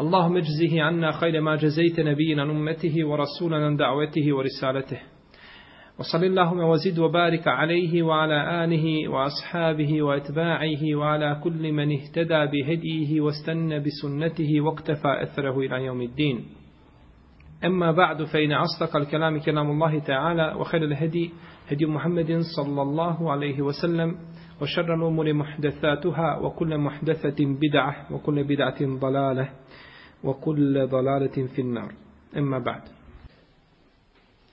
اللهم اجزه عنا خير ما جزيت نبينا أمته ورسولنا دعوته ورسالته. وصل اللهم وزد وبارك عليه وعلى آله وأصحابه وأتباعه وعلى كل من اهتدى بهديه واستنى بسنته واقتفى أثره إلى يوم الدين. أما بعد فإن أصدق الكلام كلام الله تعالى وخير الهدي هدي محمد صلى الله عليه وسلم وشر الأمور محدثاتها وكل محدثة بدعة وكل بدعة ضلالة. وكل ضلالة في النار. أما بعد.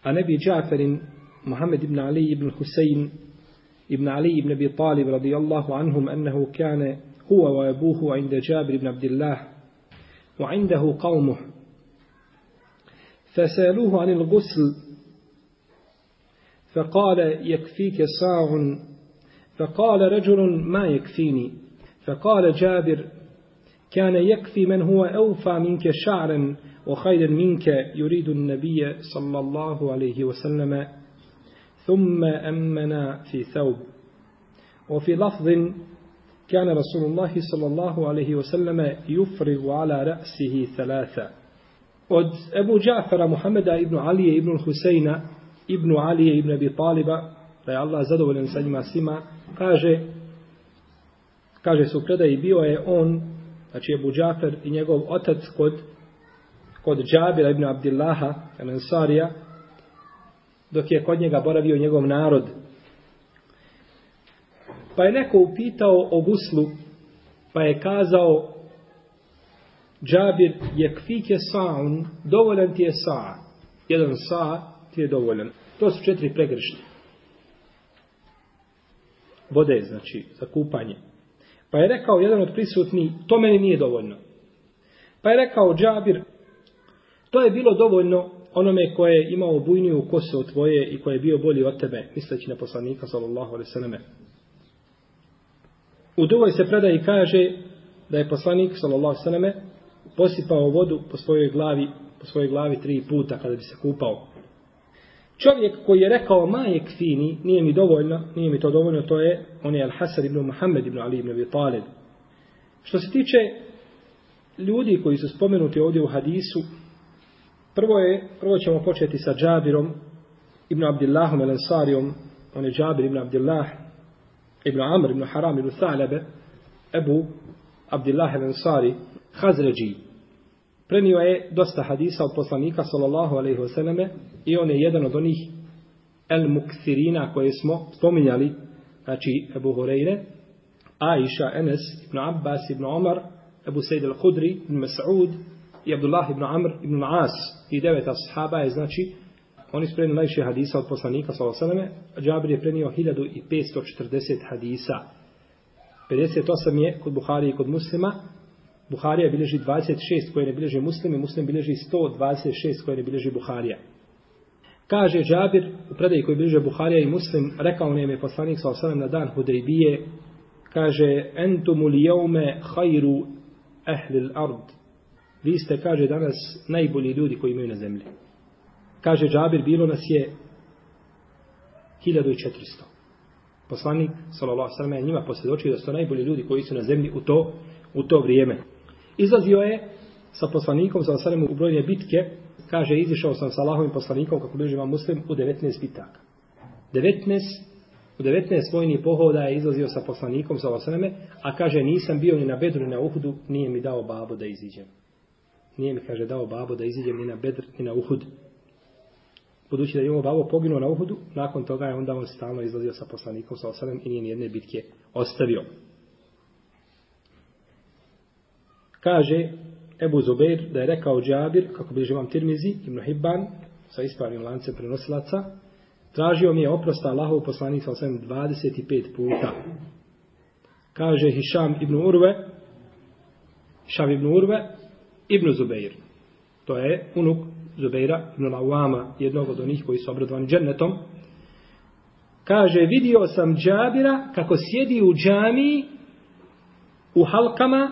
عن أبي جعفر محمد بن علي بن حسين بن علي بن أبي طالب رضي الله عنهم أنه كان هو وأبوه عند جابر بن عبد الله وعنده قومه. فسألوه عن الغسل فقال يكفيك صاع. فقال رجل ما يكفيني. فقال جابر كان يكفي من هو أوفى منك شعرا وخير منك يريد النبي صلى الله عليه وسلم ثم أمنا في ثوب وفي لفظ كان رسول الله صلى الله عليه وسلم يفرغ على رأسه ثلاثة od Ebu Džafara Muhammeda ibn Alije ibn Husejna ibn Alije ibn Abi Taliba da je Allah zadovoljan sa njima svima kaže kaže su predaji bio je on znači Ebu Džafer i njegov otac kod kod Džabira ibn Abdillaha Ensarija dok je kod njega boravio njegov narod pa je neko upitao o guslu pa je kazao Džabir je kvike sa'un, dovoljan ti je sa. Jedan sa ti je dovoljan. To su četiri pregršne. Vode, znači, za kupanje. Pa je rekao jedan od prisutni, to meni nije dovoljno. Pa je rekao Džabir, to je bilo dovoljno onome koje je imao bujniju kosu od tvoje i koje je bio bolji od tebe, misleći na poslanika, sallallahu alaihi sallam. U drugoj se predaji kaže da je poslanik, sallallahu alaihi sallam, posipao vodu po svojoj glavi, po svojoj glavi tri puta kada bi se kupao. Čovjek koji je rekao majek kfini, nije mi dovoljno, nije mi to dovoljno, to je, on je Al-Hasan ibn Muhammed ibn Ali ibn Abi Talib. Što se tiče ljudi koji su spomenuti ovdje u hadisu, prvo je, prvo ćemo početi sa Džabirom ibn Abdillahom el-Ansarijom, on je Džabir ibn Abdillah ibn Amr ibn Haram ibn Thalabe, Ebu Abdillah el-Ansari, Hazređi. Prenio je dosta hadisa od poslanika sallallahu alejhi ve selleme i on je jedan od onih el muksirina koje smo spominjali, znači Abu Hurajre, Aisha, Enes, Ibn Abbas, Ibn Omar, Abu Said al-Khudri, Ibn Mas'ud i Abdullah ibn Amr ibn As i devet ashaba je znači oni su prenili najviše hadisa od poslanika sallallahu alejhi ve selleme, Džabir je prenio 1540 hadisa. 58 je kod Buhari i kod Muslima, Buharija bilježi 26 koje ne bilježi muslim i muslim bilježi 126 koje ne bilježi Buharija. Kaže Džabir u predaji koji bilježe Buharija i muslim, rekao nam je poslanik sa osanem na dan Hudejbije, kaže entumu jeume hajru ehlil ard. Vi ste, kaže, danas najbolji ljudi koji imaju na zemlji. Kaže Džabir, bilo nas je 1400. Poslanik, sallallahu sallam, je njima posvjedočio da su najbolji ljudi koji su na zemlji u to, u to vrijeme. Izlazio je sa poslanikom, sa osanem u brojne bitke, kaže, izišao sam sa Allahovim poslanikom, kako bliži vam muslim, u 19 bitaka. 19, u 19 vojnih pohoda je izlazio sa poslanikom, sa osaneme, a kaže, nisam bio ni na Bedru, ni na Uhudu, nije mi dao babo da iziđem. Nije mi, kaže, dao babo da iziđem ni na Bedr, ni na Uhud. Budući da je ovo babo poginuo na Uhudu, nakon toga je onda on stalno izlazio sa poslanikom, sa osanem i nije ni jedne bitke ostavio. Kaže Ebu Zubeir da je rekao Džabir, kako bliže vam Tirmizi, Ibn Hibban, sa ispravnim lancem prenosilaca, tražio mi je oprosta Allahov poslanik sa osvijem 25 puta. Kaže Hišam ibn Urve, Hišam ibn Urve, ibn Zubeir. To je unuk Zubeira ibn Lawama, jednog od onih koji su obradovani džennetom, kaže, vidio sam Džabira kako sjedi u džamiji u halkama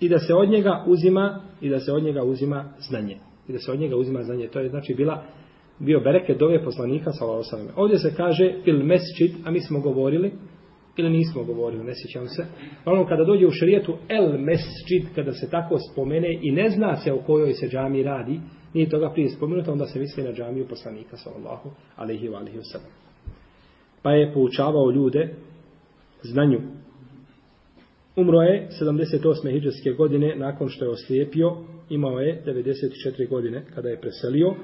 i da se od njega uzima i da se od njega uzima znanje. I da se od njega uzima znanje. To je znači bila bio bereke dove poslanika sallallahu alejhi ve Ovdje se kaže il mesdžid, a mi smo govorili ili nismo govorili, ne sjećam se. Ono kada dođe u šerijetu el mesdžid, kada se tako spomene i ne zna se o kojoj se džami radi, nije toga prije spomenuto, onda se misli na džamiju poslanika sallallahu alejhi ve sellem. Pa je poučavao ljude znanju. Umro je 78. hijđarske godine nakon što je oslijepio, imao je 94 godine kada je preselio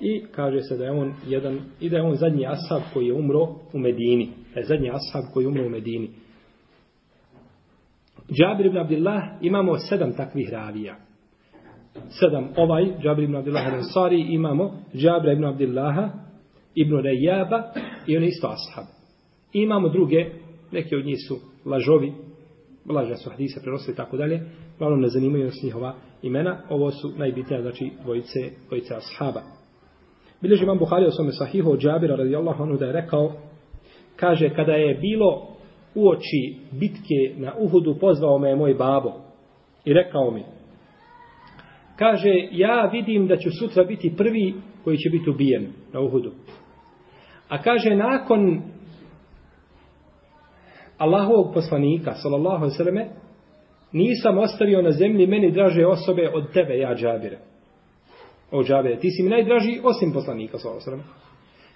i kaže se da je on jedan i da je on zadnji ashab koji je umro u Medini. Da je zadnji ashab koji je umro u Medini. Džabir ibn Abdillah imamo sedam takvih ravija. Sedam ovaj, Džabir ibn Abdillah al-Ansari, imamo Džabir ibn Abdillaha, ibn Rejaba i on isto ashab. I imamo druge, neki od njih su lažovi, laža su hadise prenosili tako dalje, malo ne zanimaju nas njihova imena, ovo su najbitnija, znači, dvojice, dvojice ashaba. Bileži imam Buhari o svome sahihu od Džabira radijallahu anhu da je rekao, kaže, kada je bilo u oči bitke na Uhudu, pozvao me moj babo i rekao mi, kaže, ja vidim da ću sutra biti prvi koji će biti ubijen na Uhudu. A kaže, nakon Allahovog poslanika, sallallahu alaihi sallam, nisam ostavio na zemlji meni draže osobe od tebe, ja Džabire o džabe, ti si mi najdraži osim poslanika sallallahu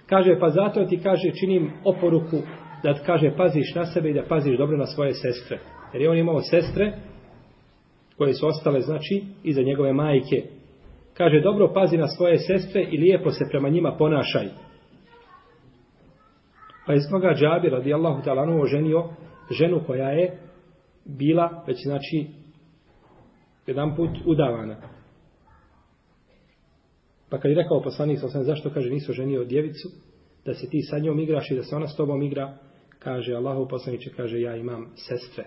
Kaže, pa zato ti kaže, činim oporuku da kaže, paziš na sebe i da paziš dobro na svoje sestre. Jer je on imao sestre koje su ostale, znači, iza njegove majke. Kaže, dobro pazi na svoje sestre i lijepo se prema njima ponašaj. Pa iz toga džabi, radijallahu talanu, oženio ženu koja je bila, već znači, jedan put udavana. Pa kad je rekao poslanik sa zašto kaže nisu ženio djevicu, da se ti sa njom igraš i da se ona s tobom igra, kaže Allahu poslaniče, kaže ja imam sestre.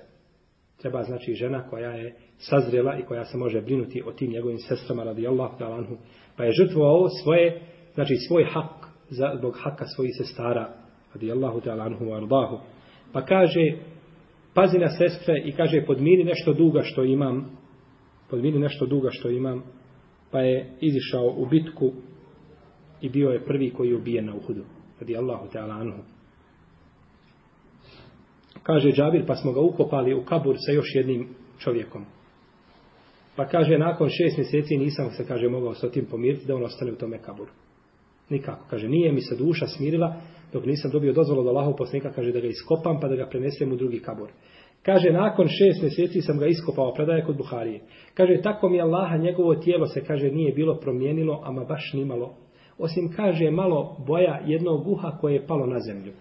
Treba znači žena koja je sazrela i koja se može brinuti o tim njegovim sestrama radi ta'ala anhu. Pa je žrtvovao svoje, znači svoj hak, zbog haka svojih sestara radi Allahu anhu ardahu. Pa kaže, pazi na sestre i kaže podmiri nešto duga što imam, podmiri nešto duga što imam, pa je izišao u bitku i bio je prvi koji je ubijen na Uhudu. Radi Allahu anhu. Kaže Džabir, pa smo ga ukopali u kabur sa još jednim čovjekom. Pa kaže, nakon šest mjeseci nisam se, kaže, mogao sa tim pomiriti da on ostane u tome kaburu. Nikako. Kaže, nije mi se duša smirila dok nisam dobio dozvolu da Allahov poslanika kaže da ga iskopam pa da ga prenesem u drugi kabur. Kaže, nakon šest mjeseci sam ga iskopao, predaje kod Buharije. Kaže, tako mi Allaha, njegovo tijelo se, kaže, nije bilo promijenilo, ama baš nimalo. Osim, kaže, malo boja jednog uha koje je palo na zemlju.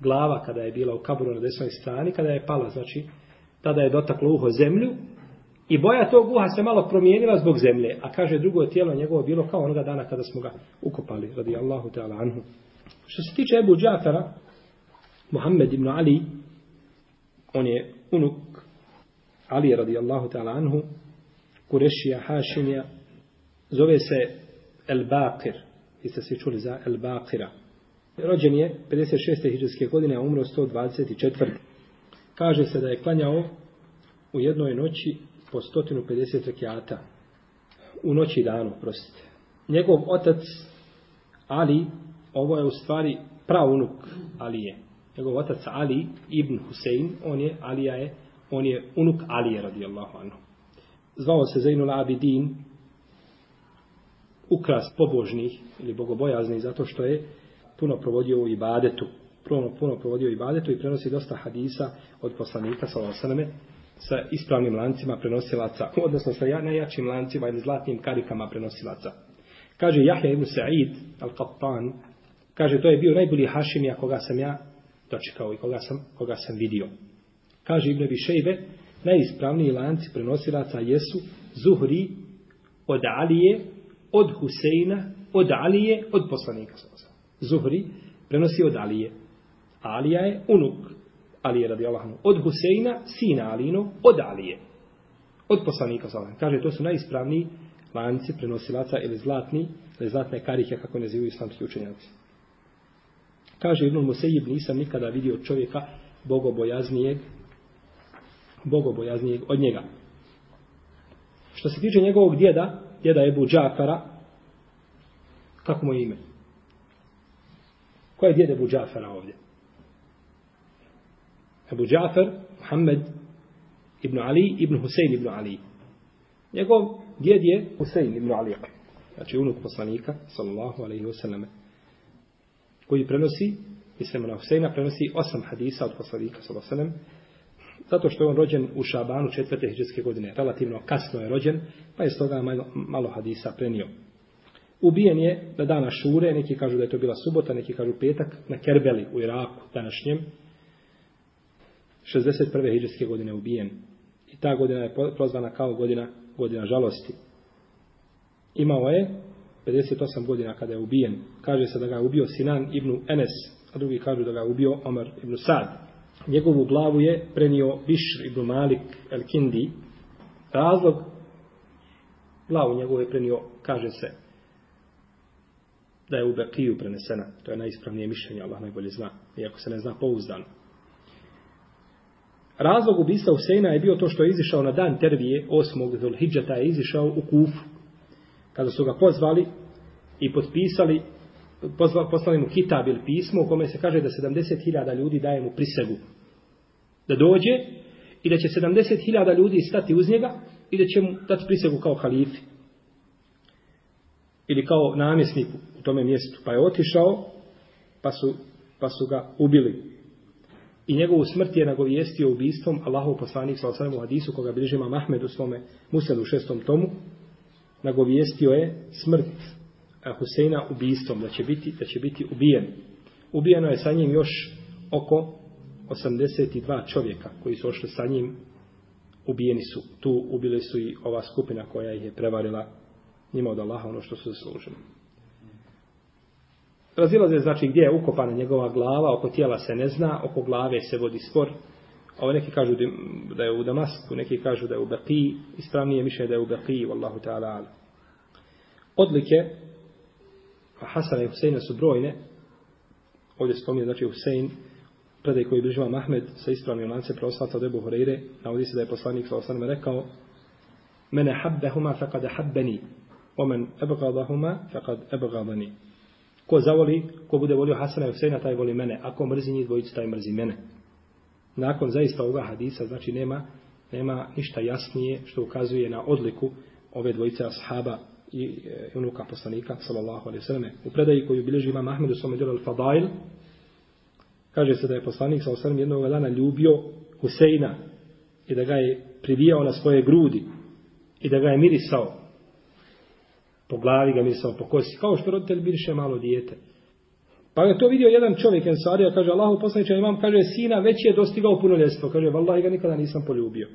Glava kada je bila u kaburu na desnoj strani, kada je pala, znači, tada je dotaklo uho zemlju, i boja tog uha se malo promijenila zbog zemlje. A kaže, drugo tijelo njegovo bilo kao onoga dana kada smo ga ukopali, radi Allahu ta'ala anhu. Što se tiče Ebu Džafara, Muhammed ibn Ali, on je unuk Ali radijallahu ta'ala anhu, Kurešija, Hašimija, zove se El Baqir. Vi ste se čuli za El Baqira. Rođen je 56. hiđarske godine, a umro 124. Kaže se da je klanjao u jednoj noći po 150 rekiata. U noći i danu, prostite. Njegov otac Ali, ovo je u stvari pravunuk Alije njegov otac Ali ibn Husein, on je, Alija je, on je unuk Alije radijallahu anhu. Zvao se Zainul Abidin, ukras pobožnih ili bogobojaznih, zato što je puno provodio u ibadetu. Puno, puno provodio u ibadetu i prenosi dosta hadisa od poslanika, sallallahu sa ispravnim lancima prenosilaca, odnosno sa najjačim lancima ili zlatnim karikama prenosilaca. Kaže Jahja ibn Sa'id al-Qattan, kaže to je bio najbolji Hašimija koga sam ja dočekao i koga sam, koga sam vidio. Kaže Ibn Bišejbe, najispravniji lanci prenosilaca jesu Zuhri od Alije, od Huseina, od Alije, od poslanika. Zuhri prenosi od Alije. Alija je unuk Alije radi Allahanu. Od Huseina, sina Alino, od Alije. Od poslanika. Kaže, to su najispravniji lanci prenosilaca ili zlatni, ili zlatne karike, kako ne zivaju islamski učenjaci. Kaže Ibn Musejib, nisam nikada vidio čovjeka bogobojaznijeg, bogobojaznijeg od njega. Što se tiče njegovog djeda, djeda Ebu Džafara, kako mu je ime? Ko je djed Ebu Džafara ovdje? Ebu Džafar, Muhammed ibn Ali, ibn Husein ibn Ali. Njegov djed je Husein ibn Ali. Znači unuk poslanika, sallallahu alaihi wasallam, koji prenosi, mislim na Huseina, prenosi osam hadisa od poslanika, sallallahu alaihi zato što je on rođen u Šabanu četvrte hiđarske godine. Relativno kasno je rođen, pa je s toga malo, malo hadisa prenio. Ubijen je na dana Šure, neki kažu da je to bila subota, neki kažu petak, na Kerbeli u Iraku, današnjem. 61. hiđarske godine ubijen. I ta godina je prozvana kao godina, godina žalosti. Imao je 58 godina kada je ubijen. Kaže se da ga je ubio Sinan ibn Enes, a drugi kažu da ga je ubio Omar ibn Sad. Njegovu glavu je prenio Bišr ibn Malik el-Kindi. Razlog glavu njegovu je prenio, kaže se, da je u Bekiju prenesena. To je najispravnije mišljenje, Allah najbolje zna. Iako se ne zna pouzdano. Razlog ubista Huseina je bio to što je izišao na dan Tervije, 8. Zulhidžeta je izišao u Kufu. Kada su ga pozvali i potpisali, pozvali, poslali mu kitab ili pismo u kome se kaže da 70.000 ljudi daje mu prisegu. Da dođe i da će 70.000 ljudi stati uz njega i da će mu dati prisegu kao halifi. Ili kao namjesnik u tome mjestu. Pa je otišao, pa su, pa su ga ubili. I njegovu smrt je nagovijestio ubistvom Allahov poslanik sa osanem u hadisu koga bliže Imam Ahmed u svome muselu u šestom tomu. Nagovijestio je smrt Huseina ubistvom, da će biti, da će biti ubijen. Ubijeno je sa njim još oko 82 čovjeka koji su ošli sa njim. Ubijeni su. Tu ubili su i ova skupina koja ih je prevarila njima od Allaha ono što su zaslužili. Razilaze znači gdje je ukopana njegova glava, oko tijela se ne zna, oko glave se vodi spor. Ovo neki kažu da je u Damasku, neki kažu da je u Baqi, ispravnije mišljenje da je u Baqi, wallahu ta'ala ala. Odlike Hasana i Huseina su brojne. Ovdje spominje, znači Husein, predaj koji bližava Mahmed sa ispravnim lance preoslata od Ebu Horeire, navodi se da je poslanik sa osanima rekao Mene habbehuma faqad habbeni, omen ebgadahuma faqad ebgadani. Ko zavoli, ko bude volio Hasana i Huseina, taj voli mene. Ako mrzi njih dvojicu, taj mrzi mene. Nakon zaista ovoga hadisa, znači nema, nema ništa jasnije što ukazuje na odliku ove dvojice ashaba i e, unuka poslanika, sallallahu alaihi sallam. U predaji koju bilježi imam Ahmed u svome djelu Al-Fadail, kaže se da je poslanik, sallallahu alaihi jednog dana ljubio Huseina i da ga je privijao na svoje grudi i da ga je mirisao po glavi ga mirisao po kosi, kao što roditelj biriše malo dijete. Pa je to vidio jedan čovjek, Ensarija, kaže, Allahu poslaniče, imam, kaže, sina već je dostigao punoljestvo. Kaže, vallahi ga nikada nisam poljubio.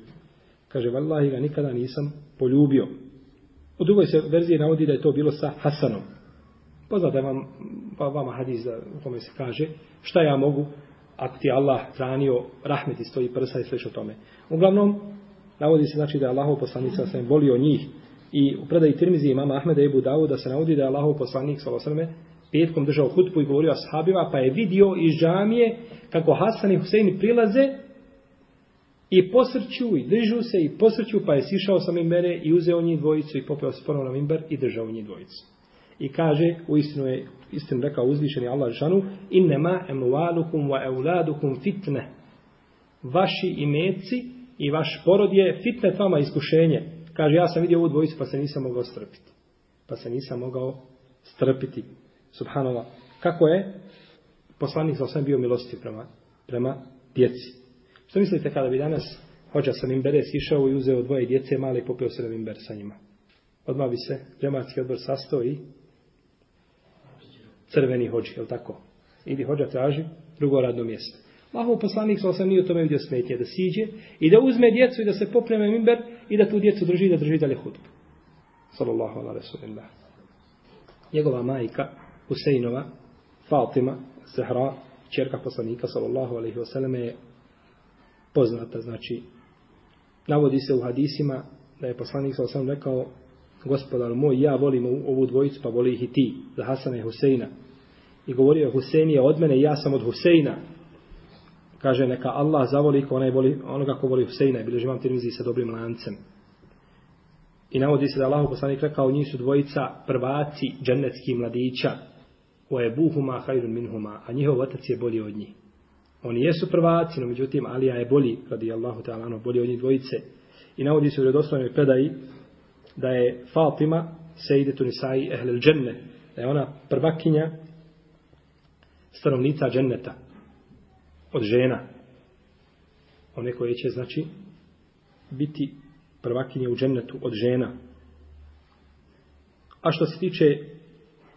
Kaže, vallahi ga nikada nisam poljubio. U drugoj se verziji navodi da je to bilo sa Hasanom. Poznate vam, pa vama hadis da, u kome se kaže, šta ja mogu, ako ti Allah hranio, rahmeti stoji prsa i sliš o tome. Uglavnom, navodi se znači da je Allahov poslanik sam volio njih, I u predaji Tirmizi imama Ahmeda i Budavu Davuda se navodi da je Allahov poslanik s.a.v petkom držao hutbu i govorio ashabima, pa je vidio iz džamije kako Hasan i Husein prilaze i posrću i držu se i posrću, pa je sišao sa mimbere i uzeo njih dvojicu i popeo se ponovno na mimber i držao njih dvojicu. I kaže, u istinu je, istinu rekao uzvišeni Allah žanu, innema emualukum wa euladukum fitne. Vaši imeci i vaš porod je fitne vama iskušenje. Kaže, ja sam vidio ovu dvojicu pa se nisam mogao strpiti. Pa se nisam mogao strpiti. Subhanallah. Kako je poslanik za osam bio milosti prema, prema djeci? Što mislite kada bi danas hođa sa Mimbere sišao i uzeo dvoje djece male i popio se na Mimber sa njima? Odmah bi se džematski odbor sastao i crveni hođi, je tako? Ili hođa traži drugo radno mjesto. Allahov poslanik sa osam nije u tome vidio smetnje, da siđe i da uzme djecu i da se popreme Mimber i da tu djecu drži da drži dalje hudbu. Sallallahu ala rasulillah. Njegova majka, Huseinova, Fatima, Zahra, čerka poslanika, sallallahu alaihi wasallam, je poznata, znači, navodi se u hadisima da je poslanik sallallahu alaihi rekao gospodar moj, ja volim ovu dvojicu, pa voli ih i ti, za Hasana i Huseina. I govorio je, Husein je od mene i ja sam od Huseina. Kaže, neka Allah zavoli ko onaj voli, onoga ko voli Huseina. I bilježi vam tirmizi sa dobrim lancem. I navodi se da Allah poslanik rekao, njih su dvojica prvaci džennetskih mladića. O je buhuma hajrun minhuma, a njihov otac je bolji od njih. Oni jesu prvaci, no međutim Alija je bolji, radi Allahu ta'ala, bolji od njih dvojice. I navodi se u redoslovnoj predaji da je Fatima sejdetu nisai ehlel dženne, da je ona prvakinja stanovnica dženneta od žena. One koje će, znači, biti prvakinje u džennetu od žena. A što se tiče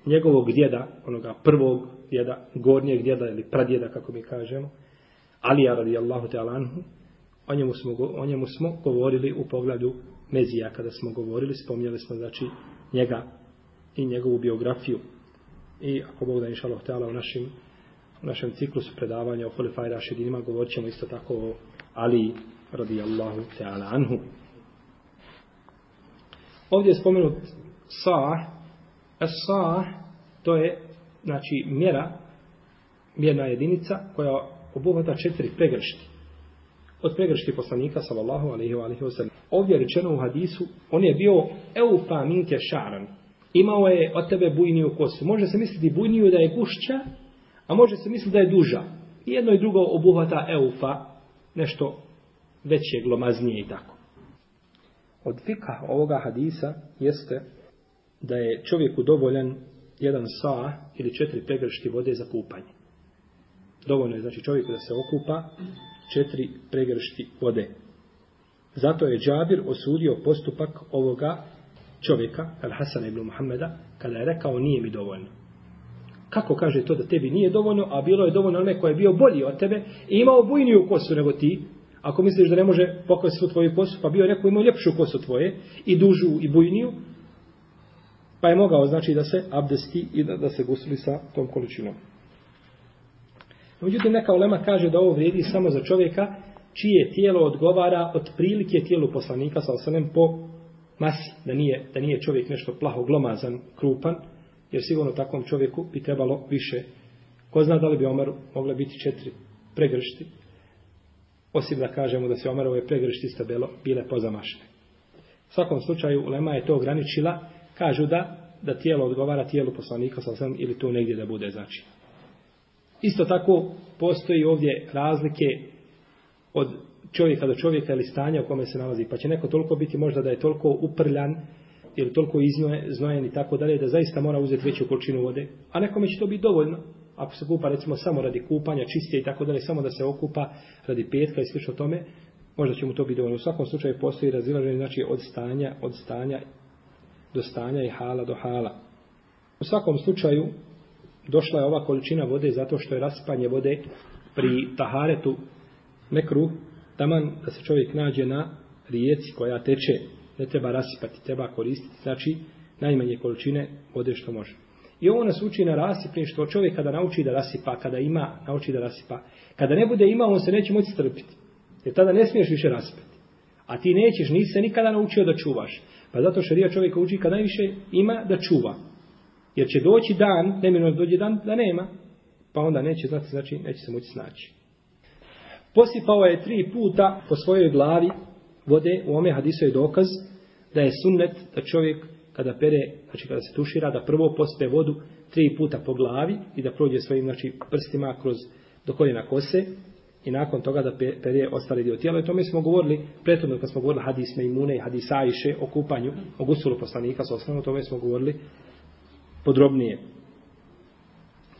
njegovog djeda, onoga prvog djeda, gornjeg djeda ili pradjeda, kako mi kažemo, Alija radijallahu ta'ala anhu, o njemu, smo, o njemu smo govorili u pogledu Mezija, kada smo govorili, spominjali smo, znači, njega i njegovu biografiju. I ako Bog da inša Allah u našim u našem ciklusu predavanja o Hulefaj Rašidinima govorit ćemo isto tako o Ali radijallahu ta'ala anhu. Ovdje je spomenut sa, As-sah, to je znači mjera, mjerna jedinica koja obuhvata četiri pregršti. Od pregršti poslanika sallallahu alaihi wa alaihi wa sallam. Ovdje je rečeno u hadisu, on je bio eufa minke šaran. Imao je od tebe bujniju kosu. Može se misliti bujniju da je gušća, a može se misliti da je duža. I jedno i drugo obuhvata eufa, nešto veće, glomaznije i tako. Od fika ovoga hadisa jeste da je čovjeku dovoljan jedan sa ili četiri pregršti vode za kupanje. Dovoljno je znači čovjeku da se okupa četiri pregršti vode. Zato je Džabir osudio postupak ovoga čovjeka, Al-Hasan ibn Muhammeda, kada je rekao nije mi dovoljno. Kako kaže to da tebi nije dovoljno, a bilo je dovoljno onome koji je bio bolji od tebe i imao bujniju kosu nego ti, ako misliš da ne može pokvati svu tvoju kosu, pa bio neko imao ljepšu kosu tvoje i dužu i bujniju, pa je mogao znači da se abdesti i da, da se gusli sa tom količinom. Međutim, neka ulema kaže da ovo vrijedi samo za čovjeka čije tijelo odgovara od prilike tijelu poslanika sa osanem po masi, da nije, da nije čovjek nešto plaho glomazan, krupan, jer sigurno takvom čovjeku bi trebalo više. Ko zna da li bi Omer mogle biti četiri pregršti, osim da kažemo da se Omarove pregršti stabelo bile pozamašne. U svakom slučaju, Ulema je to ograničila, kažu da da tijelo odgovara tijelu poslanika sa sam ili to negdje da bude znači. Isto tako postoji ovdje razlike od čovjeka do čovjeka ili stanja u kome se nalazi. Pa će neko toliko biti možda da je toliko uprljan ili toliko iznojen i tako dalje da zaista mora uzeti veću količinu vode. A nekome će to biti dovoljno. Ako se kupa recimo samo radi kupanja, čistije i tako dalje, samo da se okupa radi petka i slično tome, možda će mu to biti dovoljno. U svakom slučaju postoji razilaženje znači od stanja, od stanja do stanja i hala do hala. U svakom slučaju došla je ova količina vode zato što je raspanje vode pri taharetu mekru taman da se čovjek nađe na rijeci koja teče ne treba rasipati, treba koristiti znači najmanje količine vode što može. I ovo nas uči na rasipništvo čovjek kada nauči da rasipa, kada ima, nauči da rasipa. Kada ne bude imao, on se neće moći strpiti. Jer tada ne smiješ više rasipati. A ti nećeš, nisi se nikada naučio da čuvaš. Pa zato šarija čovjeka uči kad najviše ima da čuva. Jer će doći dan, nemjerno dođe dan da nema, pa onda neće znati, znači neće se moći snaći. Posipao je tri puta po svojoj glavi vode, u ome hadisu je dokaz da je sunnet da čovjek kada pere, znači kada se tušira, da prvo pospe vodu tri puta po glavi i da prođe svojim znači, prstima kroz do koljena kose i nakon toga da perje ostali dio tijela. I tome smo govorili, prethodno kad smo govorili hadis Mejmune i hadis Ajše o kupanju, o gusulu poslanika, sa osnovno tome smo govorili podrobnije.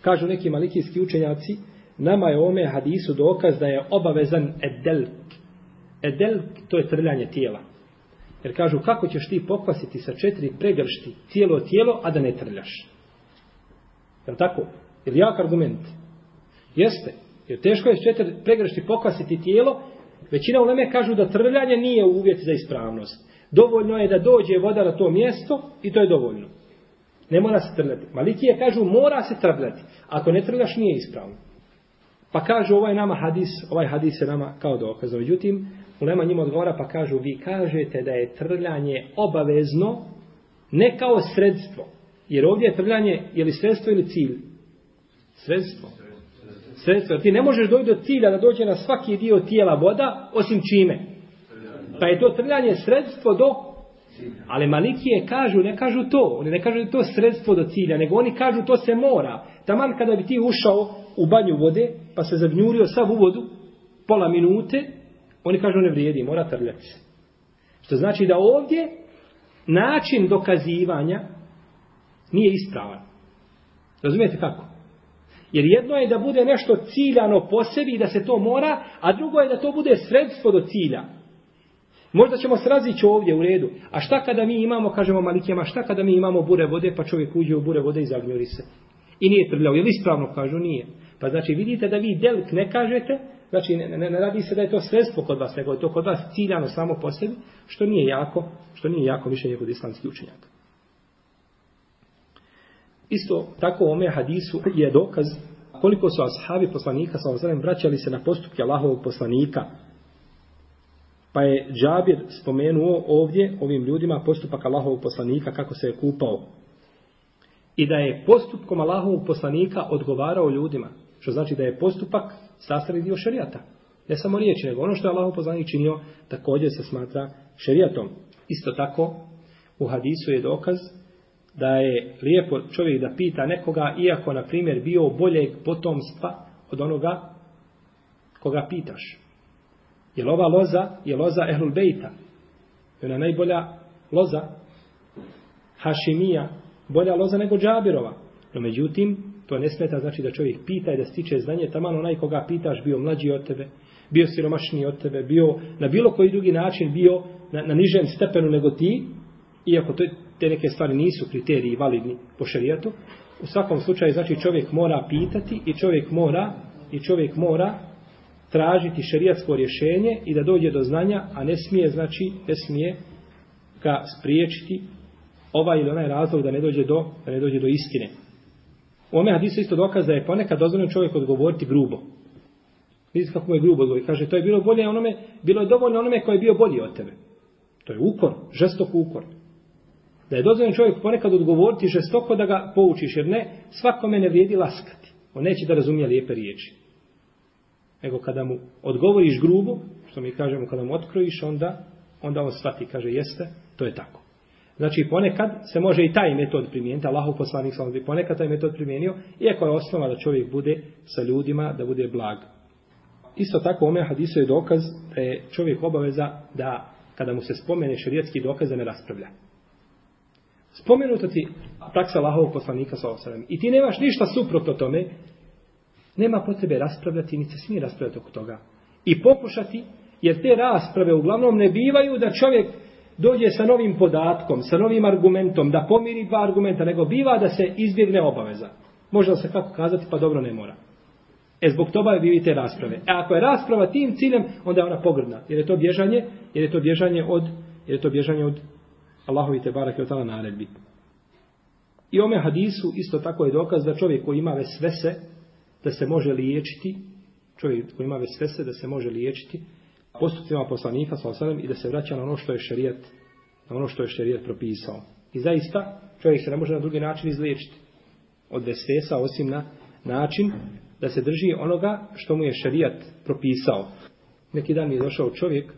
Kažu neki malikijski učenjaci, nama je ome hadisu dokaz da je obavezan edelk. Edelk to je trljanje tijela. Jer kažu kako ćeš ti pokvasiti sa četiri pregršti cijelo tijelo, a da ne trljaš. Je tako? Je jak argument? Jeste. Jer teško je četiri pregrešti pokvasiti tijelo. Većina u Leme kažu da trljanje nije uvjet za ispravnost. Dovoljno je da dođe voda na to mjesto i to je dovoljno. Ne mora se trljati. Malikije kažu mora se trljati. Ako ne trljaš nije ispravno. Pa kažu ovaj nama hadis, ovaj hadis je nama kao dokaz. Međutim, Ulema njima odgovara pa kažu vi kažete da je trljanje obavezno Ne kao sredstvo. Jer ovdje je trljanje, je li sredstvo ili cilj? Sredstvo sredstva. Ti ne možeš doći do cilja da dođe na svaki dio tijela voda, osim čime? Pa je to trljanje sredstvo do... Ali malikije kažu, ne kažu to. Oni ne kažu da je to sredstvo do cilja, nego oni kažu to se mora. Taman kada bi ti ušao u banju vode, pa se zagnjurio sav u vodu, pola minute, oni kažu ne vrijedi, mora trljati se. Što znači da ovdje način dokazivanja nije ispravan. Razumijete kako? Jer jedno je da bude nešto ciljano po sebi i da se to mora, a drugo je da to bude sredstvo do cilja. Možda ćemo se ovdje u redu. A šta kada mi imamo, kažemo malikijama, šta kada mi imamo bure vode, pa čovjek uđe u bure vode i zagnjuri se. I nije trljao. Je li ispravno kažu? Nije. Pa znači vidite da vi delik ne kažete, znači ne, ne, ne radi se da je to sredstvo kod vas, nego je to kod vas ciljano samo po sebi, što nije jako, što nije jako mišljenje kod islamskih učenjaka. Isto tako u ome hadisu je dokaz koliko su ashabi poslanika sa ozrem vraćali se na postupke Allahovog poslanika. Pa je Džabir spomenuo ovdje ovim ljudima postupak Allahovog poslanika kako se je kupao. I da je postupkom Allahovog poslanika odgovarao ljudima. Što znači da je postupak sastavni dio šerijata. Ne samo riječi, nego ono što je Allahov poslanik činio također se smatra šerijatom. Isto tako u hadisu je dokaz da je lijepo čovjek da pita nekoga, iako, na primjer, bio boljeg potomstva od onoga koga pitaš. Jer ova loza, je loza Ehlul Bejta. Je ona najbolja loza Hašimija, bolja loza nego Džabirova. No međutim, to ne smeta znači da čovjek pita i da stiče znanje, taman onaj koga pitaš bio mlađi od tebe, bio siromašniji od tebe, bio na bilo koji drugi način bio na, na nižem stepenu nego ti, iako to, te neke stvari nisu kriteriji validni po šerijatu, u svakom slučaju znači čovjek mora pitati i čovjek mora i čovjek mora tražiti šerijatsko rješenje i da dođe do znanja, a ne smije znači ne smije ga spriječiti ovaj ili onaj razlog da ne dođe do da ne dođe do istine. U ome hadisu isto dokaz da je ponekad dozvoljeno čovjek odgovoriti grubo. Vidite kako mu je grubo odgovori. Kaže, to je bilo bolje onome, bilo je dovoljno onome koji je bio bolji od tebe. To je ukor, žestok ukor. Da je dozvoljeno čovjek ponekad odgovoriti žestoko da ga poučiš, jer ne, svakome ne vrijedi laskati. On neće da razumije lijepe riječi. Nego kada mu odgovoriš grubo, što mi kažemo, kada mu otkrojiš, onda, onda on shvati, kaže, jeste, to je tako. Znači, ponekad se može i taj metod primijeniti, Allahov poslanik sam bi ponekad taj metod primijenio, iako je osnova da čovjek bude sa ljudima, da bude blag. Isto tako, ome hadisu je dokaz da je čovjek obaveza da, kada mu se spomene šerijetski dokaz, da ne raspravlja. Spomenuta ti praksa Allahovog poslanika sa osadom. I ti nemaš ništa suprotno tome, nema potrebe raspravljati, ni se smije raspravljati oko toga. I pokušati, jer te rasprave uglavnom ne bivaju da čovjek dođe sa novim podatkom, sa novim argumentom, da pomiri dva argumenta, nego biva da se izbjegne obaveza. Može se kako kazati, pa dobro ne mora. E zbog toga je te rasprave. E ako je rasprava tim ciljem, onda je ona pogrdna. Jer je to bježanje, jer je to bježanje od, jer je to bježanje od Allahovi te barak je otala naredbi. I ome hadisu isto tako je dokaz da čovjek koji ima vesvese, da se može liječiti, čovjek koji ima vesvese, da se može liječiti, postupcima poslanika sa osadem i da se vraća na ono što je šerijat, na ono što je šerijat propisao. I zaista, čovjek se ne može na drugi način izliječiti od vesvesa, osim na način da se drži onoga što mu je šerijat propisao. Neki dan mi je došao čovjek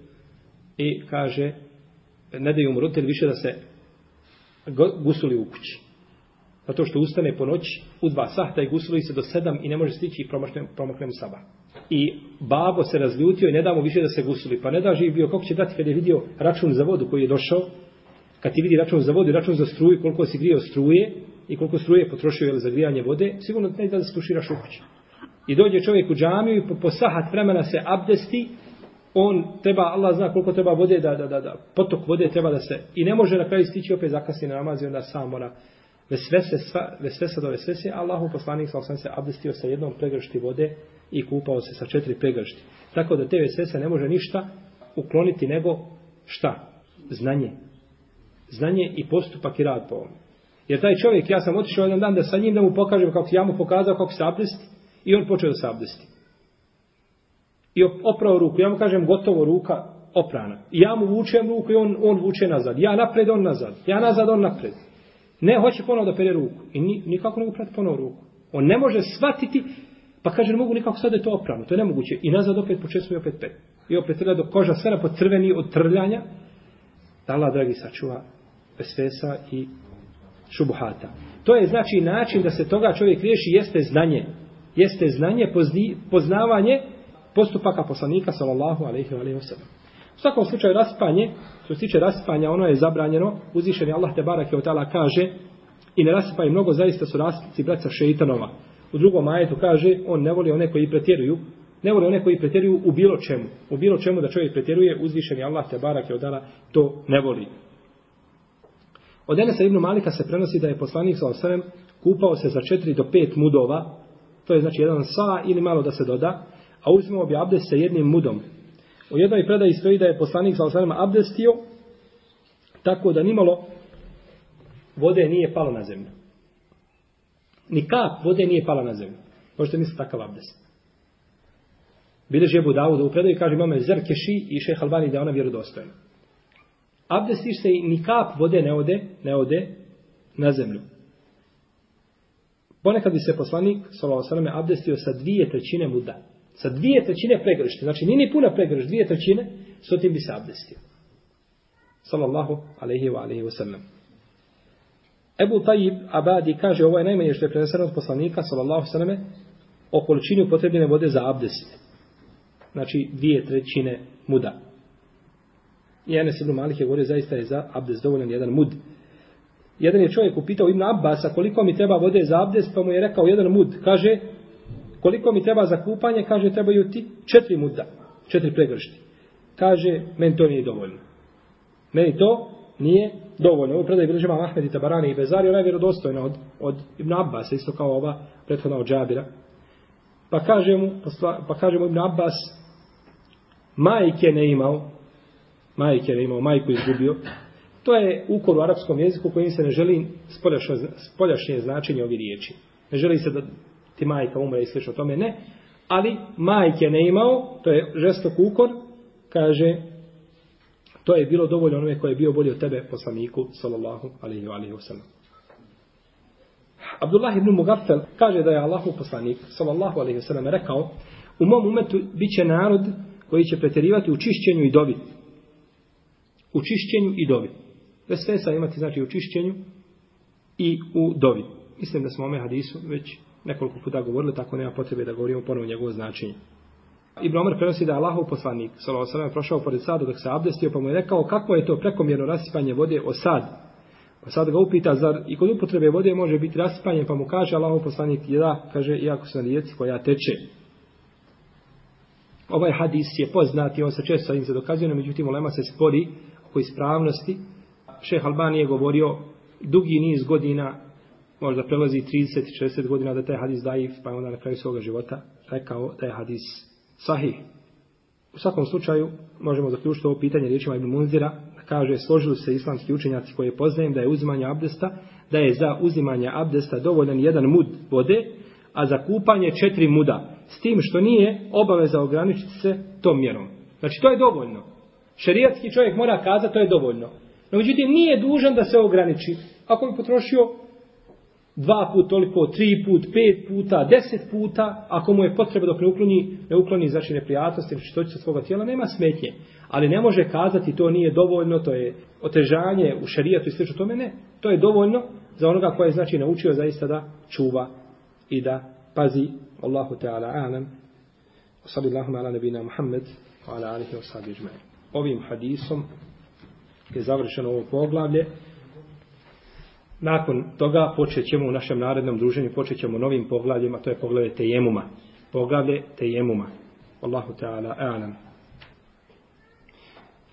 i kaže, ne daju mu roditelji više da se gusuli u kući. Zato što ustane po noći u dva sahta i gusuli se do sedam i ne može stići i promakne, promakne mu sabah. I babo se razljutio i ne da mu više da se gusuli. Pa ne da živ bio, kako će dati kad je vidio račun za vodu koji je došao, kad ti vidi račun za vodu i račun za struju, koliko si grijao struje i koliko struje potrošio je za grijanje vode, sigurno ne da se tuširaš u kući. I dođe čovjek u džamiju i po, po sahat vremena se abdesti, on treba, Allah zna koliko treba vode, da, da, da, da, potok vode treba da se, i ne može na kraju stići opet zakasni na namaz i onda sam mora vesvese, sva, vesvese do vesvese, Allahu poslanik sa osam se abdestio sa jednom pregršti vode i kupao se sa četiri pregršti. Tako da te vesvese ne može ništa ukloniti nego šta? Znanje. Znanje i postupak i rad po ovom. Jer taj čovjek, ja sam otišao jedan dan da sa njim da mu pokažem kako ja mu pokazao kako se abdesti i on počeo da se abdesti. I oprao ruku. Ja mu kažem gotovo ruka, oprana. I ja mu vučem ruku i on, on vuče nazad. Ja napred, on nazad. Ja nazad, on napred. Ne hoće ponovo da pere ruku. I ni, nikako ne mogu prati ponovo ruku. On ne može shvatiti, pa kaže, ne mogu nikako sad da je to oprano. To je nemoguće. I nazad opet počesu i opet pet. I opet trlja do koža sve na crveni od trljanja. Da Allah, dragi, sačuva besvesa i šubuhata. To je znači način da se toga čovjek riješi jeste znanje. Jeste znanje, pozni, poznavanje postupaka poslanika sallallahu alejhi ve sellem. U svakom slučaju raspanje, što se tiče raspanja, ono je zabranjeno. Uzvišeni Allah te barake od kaže i ne rasipaj mnogo, zaista su raspici braća šeitanova. U drugom ajetu kaže, on ne voli one koji pretjeruju, ne voli one koji pretjeruju u bilo čemu. U bilo čemu da čovjek pretjeruje, uzvišeni Allah te barake od to ne voli. Od Enesa ibn Malika se prenosi da je poslanik sa osrem kupao se za 4 do 5 mudova, to je znači jedan sa ili malo da se doda, a uzmemo bi abdest sa jednim mudom. U jednoj predaji stoji da je poslanik sa osrem abdestio tako da nimalo vode nije palo na zemlju. Ni kap vode nije pala na zemlju. Možete misliti takav abdest. Bileži Ebu Dawud u predaju kaže imame Zerkeši i šeh Albani da je ona vjerodostojna abdestiš se i ni kap vode ne ode, ne ode na zemlju. Ponekad bi se poslanik, sallallahu abdestio sa dvije trećine muda. Sa dvije trećine pregršti. Znači, nije ni puna pregršt, dvije trećine, s tim bi se abdestio. Sallallahu alejhi ve alejhi wa sallam. Ebu Tajib Abadi kaže, ovo je najmanje što je preneseno od poslanika, sallallahu alejhi ve o količini upotrebljene vode za abdest. Znači, dvije trećine muda. I Enes ibn Malik je govorio zaista je za abdest dovoljan jedan mud. Jedan je čovjek upitao Ibn Abbas, koliko mi treba vode za abdest, pa mu je rekao jedan mud. Kaže, koliko mi treba za kupanje, kaže, trebaju ti četiri muda, četiri pregršti. Kaže, meni to nije dovoljno. Meni to nije dovoljno. Ovo predaj bilježima Ahmed i Tabarani i Bezari, ona je vjerodostojna od, od Ibn Abbas, isto kao ova prethodna od Džabira. Pa kaže mu, pa kaže mu Ibn Abbas, majke ne imao, majke ne imao majku izgubio. To je ukor u arapskom jeziku kojim se ne želi spoljašnje, spoljašnje značenje ovih riječi. Ne želi se da ti majka umre i slično tome, ne. Ali majke ne imao, to je žestok ukor, kaže, to je bilo dovoljno onome koje je bio bolji od tebe, poslaniku, sallallahu alaihi wa alaihi wa sallam. Abdullah ibn Mugaffel kaže da je Allahu poslanik, sallallahu alaihi wa sallam, rekao, u mom umetu bit će narod koji će preterivati u čišćenju i dobiti u čišćenju i dovi. Vesvesa imati znači u čišćenju i u dovi. Mislim da smo ome hadisu već nekoliko puta govorili, tako nema potrebe da govorimo ponovo njegovo značenje. Ibn Omer prenosi da je Allahov poslanik, sallallahu alejhi ve prošao pored sadu dok se abdestio, pa mu je rekao kako je to prekomjerno rasipanje vode o sad. Pa sad ga upita, zar i kod upotrebe vode može biti rasipanje, pa mu kaže Allahov poslanik, da, kaže, iako se na rijeci koja teče. Ovaj hadis je poznati, on se često im se dokazuje, no međutim, ulema se spori oko ispravnosti. Šeh Albani je govorio dugi niz godina, možda prelazi 30-60 godina da taj hadis daif, pa onda na kraju svoga života rekao da je hadis sahih. U svakom slučaju možemo zaključiti ovo pitanje riječima Ibn Munzira, da kaže složili se islamski učenjaci koje poznajem da je uzimanje abdesta, da je za uzimanje abdesta dovoljan jedan mud vode, a za kupanje četiri muda. S tim što nije obaveza ograničiti se tom mjerom. Znači to je dovoljno. Šerijatski čovjek mora kazati, to je dovoljno. No, međutim, nije dužan da se ograniči. Ako bi potrošio dva put toliko, tri put, pet puta, deset puta, ako mu je potreba dok ne ukloni, ne ukloni znači neprijatnosti ili što će svoga tijela, nema smetnje. Ali ne može kazati to nije dovoljno, to je otežanje u šarijatu i slično tome, ne. To je dovoljno za onoga koje je znači naučio zaista da čuva i da pazi Allahu Teala alam. Sallallahu ala nabina Muhammed wa ala alihi wa sahbihi ovim hadisom je završeno ovo poglavlje. Nakon toga počet ćemo u našem narednom druženju, počet ćemo novim poglavljima, to je poglavlje Tejemuma. Poglavlje Tejemuma. Allahu Teala, Alam.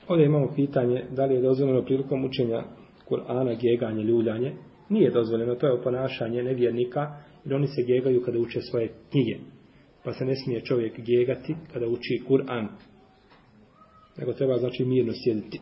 Ovdje imamo pitanje da li je dozvoljeno prilikom učenja Kur'ana geganje, ljuljanje. Nije dozvoljeno, to je oponašanje nevjernika, jer oni se gegaju kada uče svoje knjige. Pa se ne smije čovjek gegati kada uči Kur'an nego treba znači mirno sjediti.